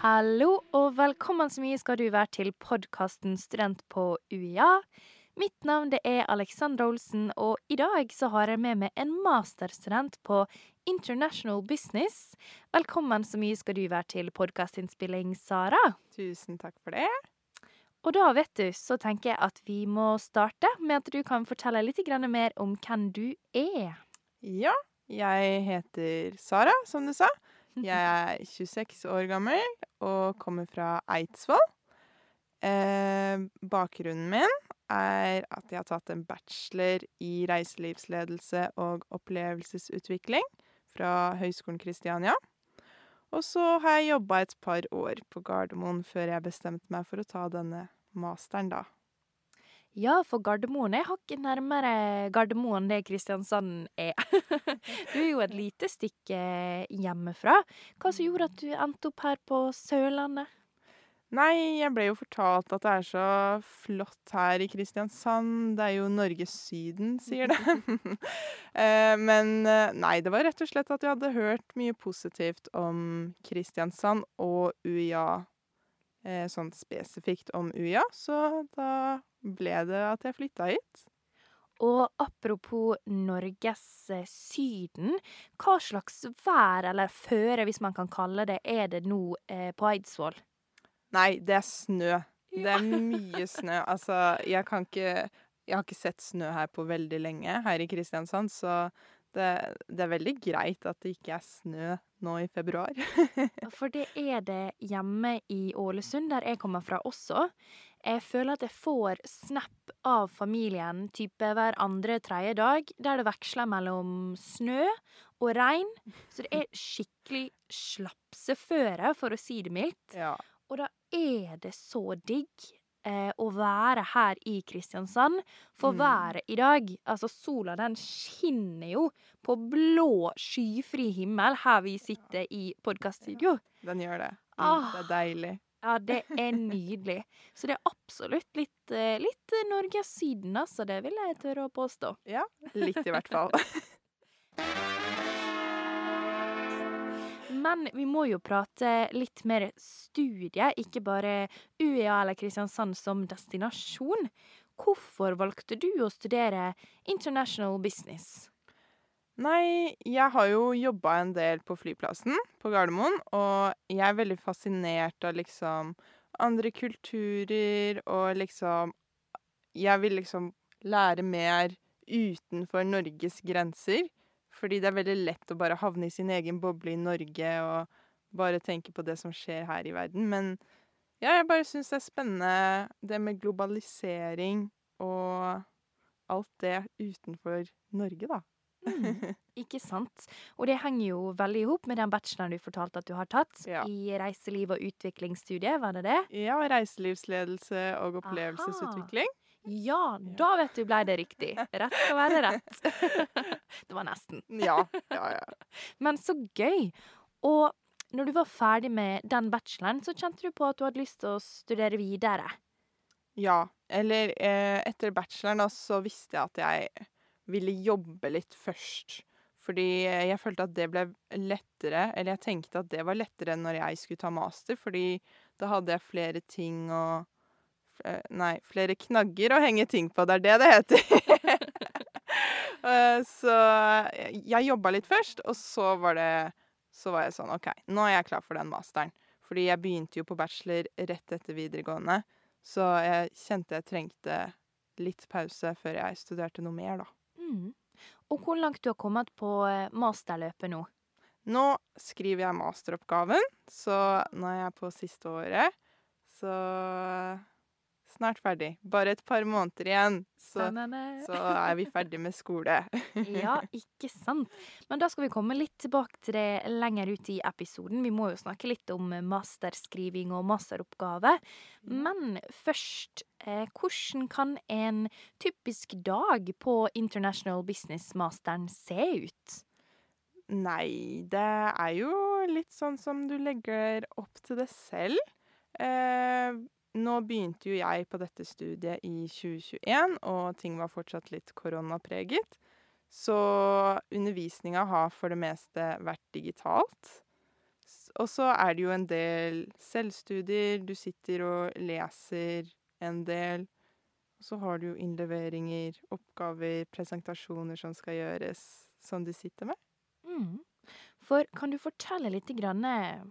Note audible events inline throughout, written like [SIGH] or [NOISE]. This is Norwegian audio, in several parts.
Hallo og velkommen så mye skal du være til podkasten Student på UiA. Mitt navn det er Alexandra Olsen, og i dag så har jeg med meg en masterstudent på International Business. Velkommen så mye skal du være til podkastinnspilling, Sara. Tusen takk for det. Og da, vet du, så tenker jeg at vi må starte med at du kan fortelle litt mer om hvem du er. Ja, jeg heter Sara, som du sa. Jeg er 26 år gammel og kommer fra Eidsvoll. Eh, bakgrunnen min er at jeg har tatt en bachelor i reiselivsledelse og opplevelsesutvikling fra Høgskolen Kristiania. Og så har jeg jobba et par år på Gardermoen før jeg bestemte meg for å ta denne masteren, da. Ja, for Gardermoen er hakket nærmere Gardermoen det Kristiansand er. [LAUGHS] Du er jo et lite stykke hjemmefra. Hva som gjorde at du endte opp her på Sørlandet? Nei, jeg ble jo fortalt at det er så flott her i Kristiansand. Det er jo Norges Syden, sier det. [LAUGHS] Eh, Men eh, nei, det var rett og slett at jeg hadde hørt mye positivt om Kristiansand og UiA. eh, Sånn spesifikt om UiA, så da ble det at jeg flytta hit. Og apropos Norges eh, Syden, hva slags vær, eller føre, hvis man kan kalle det, er det nå eh, på Eidsvoll? Nei, det er snø. Det er mye snø. [LAUGHS] Altså, jeg kan ikke Jeg har ikke sett snø her på veldig lenge, her i Kristiansand, så det, det er veldig greit at det ikke er snø nå i februar. [LAUGHS] For det er det hjemme i Ålesund, der jeg kommer fra også. Jeg føler at jeg får snap av familien type hver andre tredje dag, der det veksler mellom snø og regn. Så det er skikkelig slapseføre, for å si det mildt. Ja. Og da er det så digg eh, å være her i Kristiansand. For Mm. været i dag, altså sola den skinner jo på blå, skyfri himmel her vi sitter i podkaststudio. Den gjør det. Mm, Ah. Det er deilig. Ja, det er nydelig. Så det er absolutt litt, eh, litt eh, Norges Syden, altså. Det vil jeg tørre å påstå. Ja, litt i hvert fall. [LAUGHS] Men vi må jo prate litt mer studie, ikke bare UiA eller Kristiansand som destinasjon. Hvorfor valgte du å studere international business? Nei, jeg har jo jobba en del på flyplassen på Gardermoen, og jeg er veldig fascinert av liksom andre kulturer og liksom Jeg vil liksom lære mer utenfor Norges grenser. Fordi det er veldig lett å bare havne i sin egen boble i Norge og bare tenke på det som skjer her i verden. Men ja, jeg bare syns det er spennende det med globalisering og alt det utenfor Norge, da. Mm, [LAUGHS] ikke sant? Og det henger jo veldig i hop med den bacheloren du fortalte at du har tatt Ja. i reiseliv- og utviklingsstudiet, var det det? Ja, reiselivsledelse og opplevelsesutvikling. Ja, da vet du blei det riktig. Rett skal være rett. [LAUGHS] det var nesten. Ja, ja, ja. [LAUGHS] Men så gøy! Og når du var ferdig med den bacheloren, så kjente du på at du hadde lyst til å studere videre. Ja, eller eh, etter bacheloren da, så visste jeg at jeg ville jobbe litt først. Fordi eh, jeg følte at det ble lettere, eller jeg tenkte at det var lettere enn når jeg skulle ta master, fordi da hadde jeg flere ting å eh, Nei, flere knagger å henge ting på, det er det det heter. [LAUGHS] Eh, så jeg jobba litt først, og så var det Så var jeg sånn OK, nå er jeg klar for den masteren. Fordi jeg begynte jo på bachelor rett etter videregående. Så jeg kjente jeg trengte litt pause før jeg studerte noe mer, da. Mm. Og hvor langt du har kommet på eh, masterløpet nå? Nå skriver jeg masteroppgaven, så nå er jeg på siste året. Så snart ferdig. Bare et par måneder igjen, så, så er vi ferdig med skole. [LAUGHS] ja, ikke sant. Men da skal vi komme litt tilbake til det lenger ut i episoden. Vi må jo snakke litt om masterskriving og masteroppgave. Men først, eh, hvordan kan en typisk dag på International Business-masteren se ut? Nei, det er jo litt sånn som du legger opp til det selv. Eh, nå begynte jo jeg på dette studiet i 2021, og ting var fortsatt litt koronapreget. Så undervisninga har for det meste vært digitalt. Og så er det jo en del selvstudier. Du sitter og leser en del. Og så har du jo innleveringer, oppgaver, presentasjoner som skal gjøres, som du sitter med. Mm. For kan du fortelle litt grann, eh,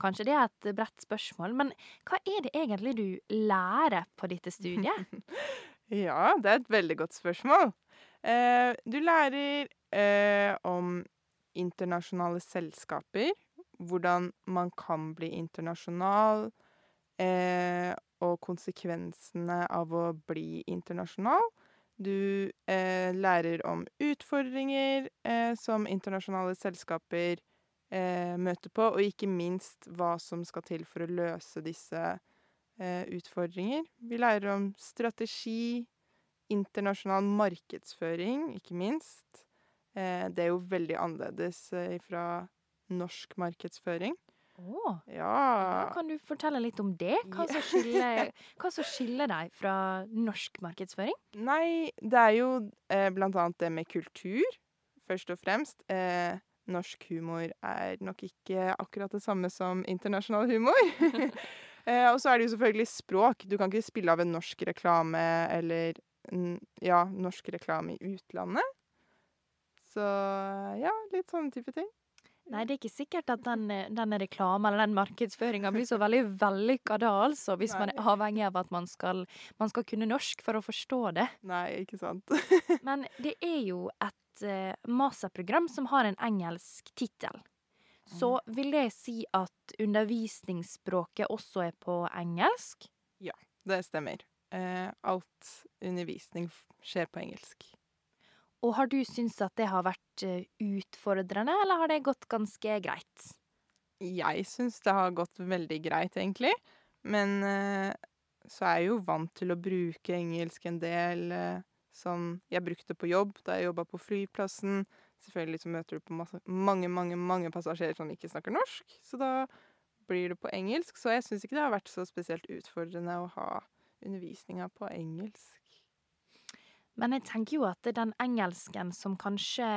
Kanskje det er et bredt spørsmål, men hva er det egentlig du lærer på dette studiet? [LAUGHS] Ja, det er et veldig godt spørsmål. Eh, du lærer eh, om internasjonale selskaper, hvordan man kan bli internasjonal, eh, og konsekvensene av å bli internasjonal. Du eh, lærer om utfordringer eh, som internasjonale selskaper eh, møter på, og ikke minst hva som skal til for å løse disse eh, utfordringer. Vi lærer om strategi, internasjonal markedsføring, ikke minst. Eh, det er jo veldig annerledes eh, fra norsk markedsføring. Å, Ja. kan du fortelle litt om det? [LAUGHS] Hva som skiller, hva som skiller deg fra norsk markedsføring? Nei, det er jo eh, blant annet det med kultur, først og fremst. Eh, norsk humor er nok ikke akkurat det samme som internasjonal humor. [LAUGHS] eh, og så er det jo selvfølgelig språk. Du kan ikke spille av en norsk reklame eller ja, norsk reklame i utlandet. Så ja, litt sånne type ting. Nei, det er ikke sikkert at den, eh, den reklamen eller den markedsføringa blir så veldig vellykka da, altså. Hvis man er avhengig av at man skal, man skal kunne norsk for å forstå det. Nei, ikke sant. [LAUGHS] Men det er jo et eh, masterprogram som har en engelsk tittel. Så vil det si at undervisningsspråket også er på engelsk? Ja, Det stemmer. Eh, alt undervisning skjer på engelsk. Og har du syntes at det har vært eh, utfordrende, eller har det gått ganske greit? Jeg syns det har gått veldig greit, egentlig. Men så er jeg jo vant til å bruke engelsk en del som jeg brukte på jobb da jeg jobba på flyplassen. Selvfølgelig så møter du på masse, mange, mange, mange passasjerer som ikke snakker norsk, så da blir det på engelsk. Så jeg syns ikke det har vært så spesielt utfordrende å ha undervisninga på engelsk. Men jeg tenker jo at den engelsken som kanskje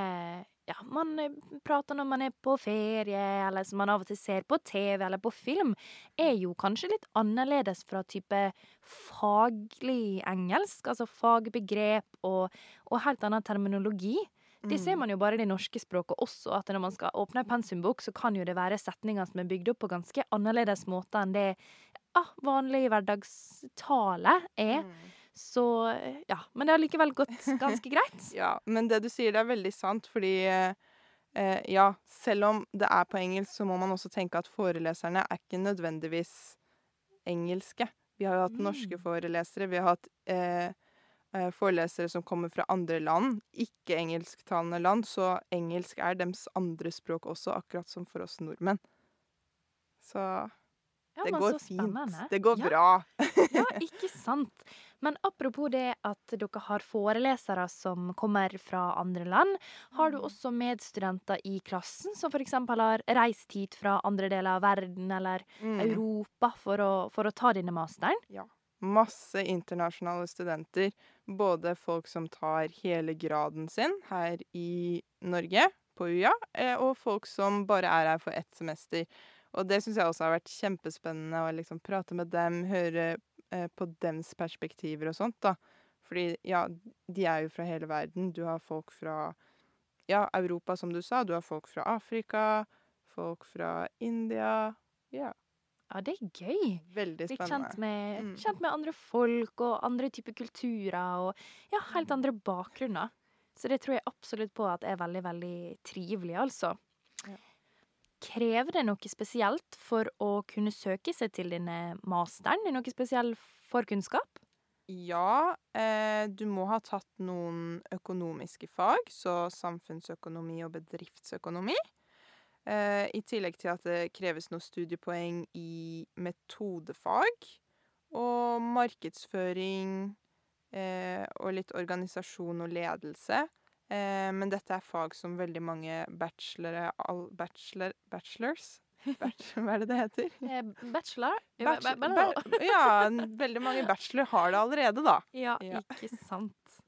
ja, man eh, prater når man er på ferie, eller som man av og til ser på TV eller på film, er jo kanskje litt annerledes fra type faglig engelsk, altså fagbegrep og, og helt annen terminologi. Det ser man jo bare i det norske språket også, at når man skal åpne en pensumbok, så kan jo det være setninger som er bygd opp på ganske annerledes måter enn det ah, vanlig hverdagstale er. Mm. Så ja, men det har likevel gått [LAUGHS] ganske greit. Ja, men det du sier, det er veldig sant, fordi eh, ja, selv om det er på engelsk, så må man også tenke at foreleserne er ikke nødvendigvis engelske. Vi har jo hatt norske Mm. forelesere, vi har hatt eh, eh, forelesere som kommer fra andre land, ikke engelsktalende land, så engelsk er deres andre språk også, akkurat som for oss nordmenn. Så Ja, det går fint. Det går ja, bra. Ja, [LAUGHS] ikke sant. Men apropos det at dere har forelesere som kommer fra andre land, har Mm. du også medstudenter i klassen som f.eks. har reist hit fra andre deler av verden eller Mm. Europa for å, for å ta denne masteren? masse internasjonale studenter. Både folk som tar hele graden sin her i Norge, på UiA, eh, og folk som bare er her for ett semester. Og det syns jeg også har vært kjempespennende å liksom prate med dem, høre eh, på dems perspektiver og sånt, da. Fordi ja, de er jo fra hele verden. Du har folk fra ja, Europa, som du sa. Du har folk fra Afrika, folk fra India. Ja, Ja, det er gøy. veldig Bli spennende. kjent med, Mm. kjent med andre folk og andre typer kulturer og ja, helt andre bakgrunner. Så det tror jeg absolutt på at er veldig, veldig trivelig, altså. Ja. Krever det noe spesielt for å kunne søke seg til denne masteren? Noe spesiell forkunnskap? Ja, eh, du må ha tatt noen økonomiske fag, så samfunnsøkonomi og bedriftsøkonomi. Eh, I tillegg til at det kreves noen studiepoeng i metodefag og markedsføring eh, og litt organisasjon og ledelse. Eh, men dette er fag som veldig mange bachelore, all, bachelor, bachelors [LAUGHS] Bachelor, Hva er det det heter? Eh, bachelor? Bachelor, Ba- ba- ba, ja, veldig mange bachelor har det allerede, da. Ja, Ja. ikke sant.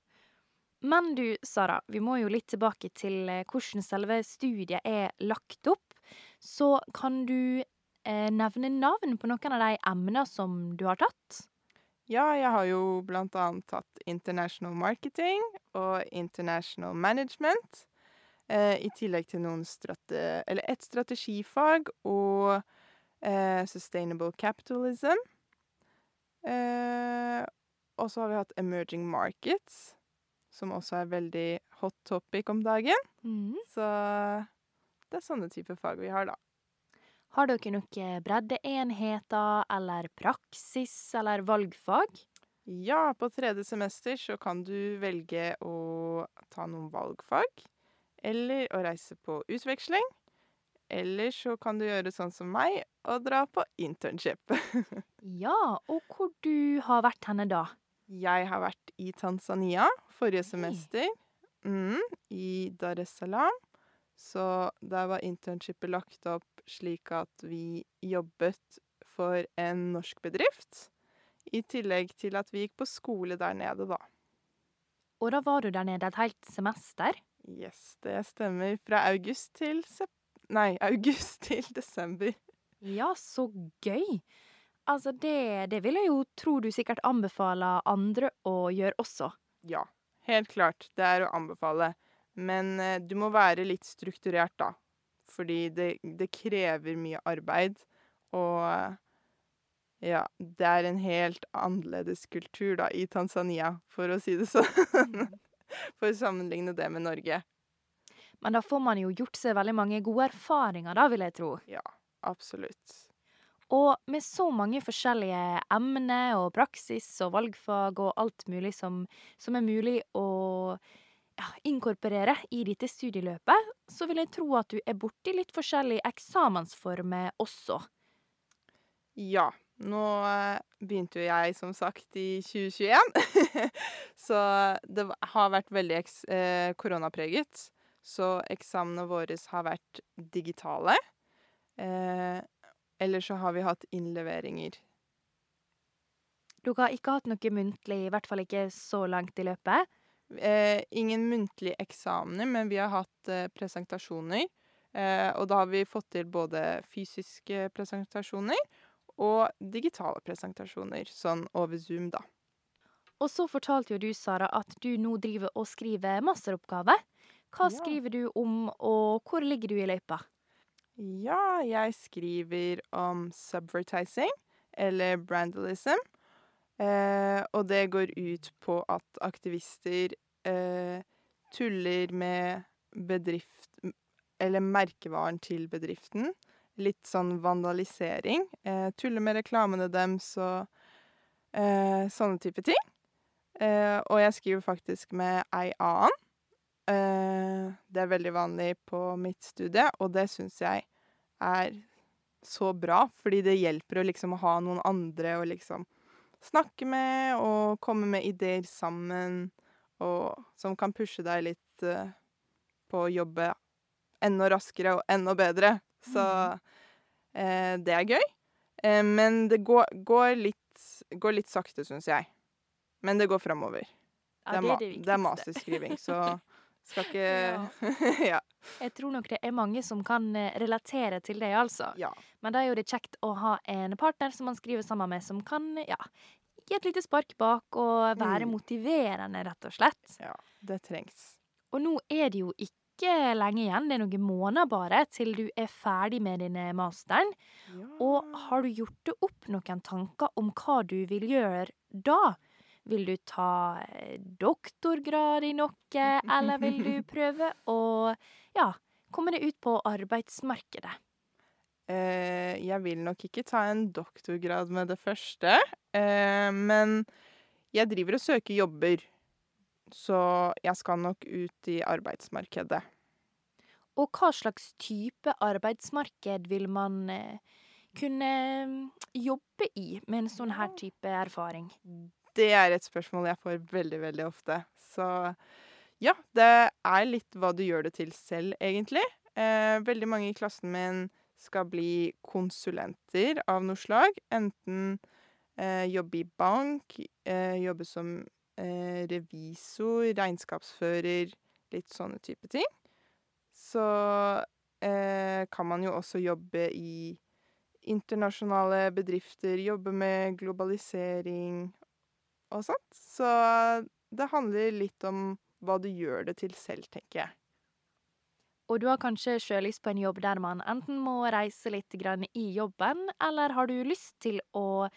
Men du, Sara, vi må jo litt tilbake til eh, hvordan selve studiet er lagt opp. Så kan du eh, nevne navn på noen av de emnene som du har tatt? Ja, jeg har jo blant annet tatt International Marketing og International Management. Eh, I tillegg til noen strate eller ett strategifag og eh, Sustainable Capitalism. Eh, og så har vi hatt Emerging Markets, som også er veldig hot topic om dagen. Mm. Så det er sånne typer fag vi har, da. Har dere noen breddeenheter eller praksis eller valgfag? Ja, på tredje semester så kan du velge å ta noen valgfag, eller å reise på utveksling. Eller så kan du gjøre sånn som meg og dra på internship. [LAUGHS] Ja, og hvor du har vært henne da? Jeg har vært i Tanzania forrige semester, mm, i Dar es Salaam. Så der var internshipet lagt opp slik at vi jobbet for en norsk bedrift. I tillegg til at vi gikk på skole der nede, da. Og da var du der nede et helt semester? Yes, det stemmer. Fra august til sep... Nei, [LAUGHS] august til desember. Ja, så gøy! Altså, det, det vil jeg jo tro du sikkert anbefaler andre å gjøre også. Ja, helt klart. Det er å anbefale. Men eh, du må være litt strukturert, da. Fordi det, det krever mye arbeid. Og eh, ja, det er en helt annerledes kultur, da, i Tanzania, for å si det sånn. [LAUGHS] For å sammenligne det med Norge. Men da får man jo gjort seg veldig mange gode erfaringer, da, vil jeg tro. Ja, absolutt. Og med så mange forskjellige emner og praksis og valgfag og alt mulig som, som er mulig å ja, inkorporere i dette studieløpet, så vil jeg tro at du er borti litt forskjellige eksamensformer også. Ja. Nå eh, begynte jo jeg som sagt i 2021, [LAUGHS] så det har vært veldig eh, koronapreget. Så eksamene våre har vært digitale. Eh, eller så har vi hatt innleveringer. Dere har ikke hatt noe muntlig, i hvert fall ikke så langt i løpet. Eh, ingen muntlige eksamener, men vi har hatt eh, presentasjoner. Eh, og da har vi fått til både fysiske presentasjoner og digitale presentasjoner, sånn over Zoom, da. Og så fortalte jo du, Sara, at du nå driver og skriver masteroppgave. Hva Ja. skriver du om, og hvor ligger du i løypa? Ja, jeg skriver om subvertising, eller brandalism. Eh, og det går ut på at aktivister eh, tuller med bedrift... Eller merkevaren til bedriften. Litt sånn vandalisering. Eh, tuller med reklamene deres og eh, sånne type ting. Eh, og jeg skriver faktisk med ei annen. Eh, det er veldig vanlig på mitt studie, og det syns jeg er så bra, fordi det hjelper å liksom ha noen andre å liksom snakke med og komme med ideer sammen, og som kan pushe deg litt eh, på å jobbe enda raskere og enda bedre. Så eh, det er gøy. Eh, men det går, går, litt, går litt sakte, syns jeg. Men det går framover. Ja, det, er ma det det er masterskriving, så [LAUGHS] skal ikke ja. [LAUGHS] Jeg tror nok det er mange som kan eh, relatere til det, altså. ja. Men da er jo det kjekt å ha en partner som man skriver sammen med, som kan ja, gi et lite spark bak og være Mm. motiverende, rett og slett. Ja. Det trengs. Og nå er det jo ikke lenge igjen, det er noen måneder bare, til du er ferdig med denne masteren. Og har du gjort deg opp noen tanker om hva du vil gjøre da? Vil du ta eh, doktorgrad i noe, eller vil du [LAUGHS] prøve å ja, komme deg ut på arbeidsmarkedet? Eh, jeg vil nok ikke ta en doktorgrad med det første, eh, men jeg driver og søker jobber, så jeg skal nok ut i arbeidsmarkedet. Og hva slags type arbeidsmarked vil man eh, kunne mm, jobbe i med en sånn her type erfaring? Det er et spørsmål jeg får veldig, veldig ofte. Så ja, det er litt hva du gjør det til selv, egentlig. Eh, veldig mange i klassen min skal bli konsulenter av noe slag. Enten eh, jobbe i bank, eh, jobbe som eh, revisor, regnskapsfører, litt sånne type ting. Så eh, kan man jo også jobbe i internasjonale bedrifter, jobbe med globalisering og sånt. Så det handler litt om hva du gjør det til selv, tenker jeg. Og du har kanskje sjølyst på en jobb der man enten må reise litt grann i jobben, eller har du lyst til å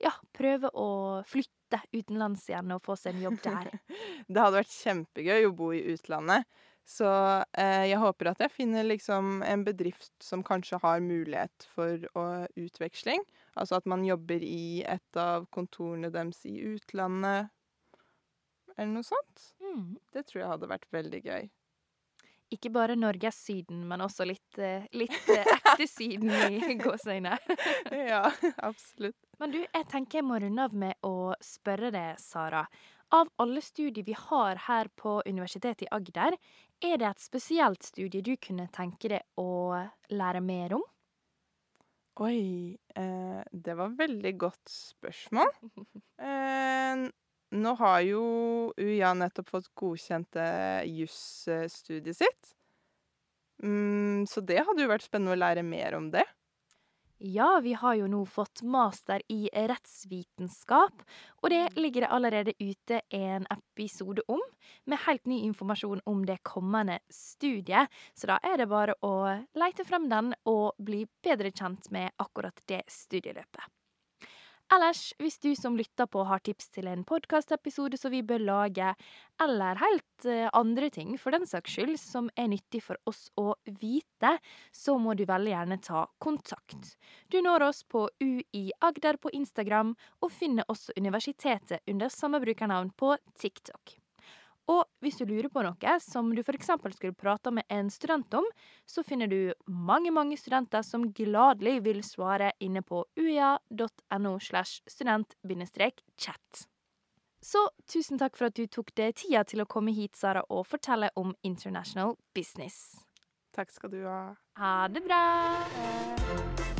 ja, prøve å flytte utenlands igjen og få seg en jobb der? [LAUGHS] Det hadde vært kjempegøy å bo i utlandet. Så eh, jeg håper at jeg finner liksom en bedrift som kanskje har mulighet for å utveksling. Altså at man jobber i et av kontorene deres i utlandet, eller noe sånt. Mm. Det tror jeg hadde vært veldig gøy. Ikke bare Norges-Syden, men også litt, eh, litt eh, ekte Syden i [LAUGHS] gåseøyne. Ja, absolutt. Men du, jeg tenker jeg må runde av med å spørre deg, Sara. Av alle studier vi har her på Universitetet i Agder, er det et spesielt studie du kunne tenke deg å lære mer om? Oi, eh, det var veldig godt spørsmål. [LAUGHS] Eh, nå har jo UiA nettopp fått godkjent eh, jusstudiet sitt. Mm, så det hadde jo vært spennende å lære mer om det. Ja, vi har jo nå fått master i rettsvitenskap, og det ligger det allerede ute en episode om, med helt ny informasjon om det kommende studiet, så da er det bare å leite frem den og bli bedre kjent med akkurat det studieløpet. Ellers, hvis du som lytter på har tips til en podkastepisode som vi bør lage, eller helt eh, andre ting for den saks skyld som er nyttig for oss å vite, så må du veldig gjerne ta kontakt. Du når oss på UI Agder på Instagram, og finner også universitetet under samme brukernavn på TikTok. Og hvis du lurer på noe som du f.eks. skulle prate med en student om, så finner du mange, mange studenter som gladelig vil svare inne på uia.no slash student-chat. Så tusen takk for at du tok deg tida til å komme hit, Sara, og fortelle om international business. Takk skal du ha. Ha det bra!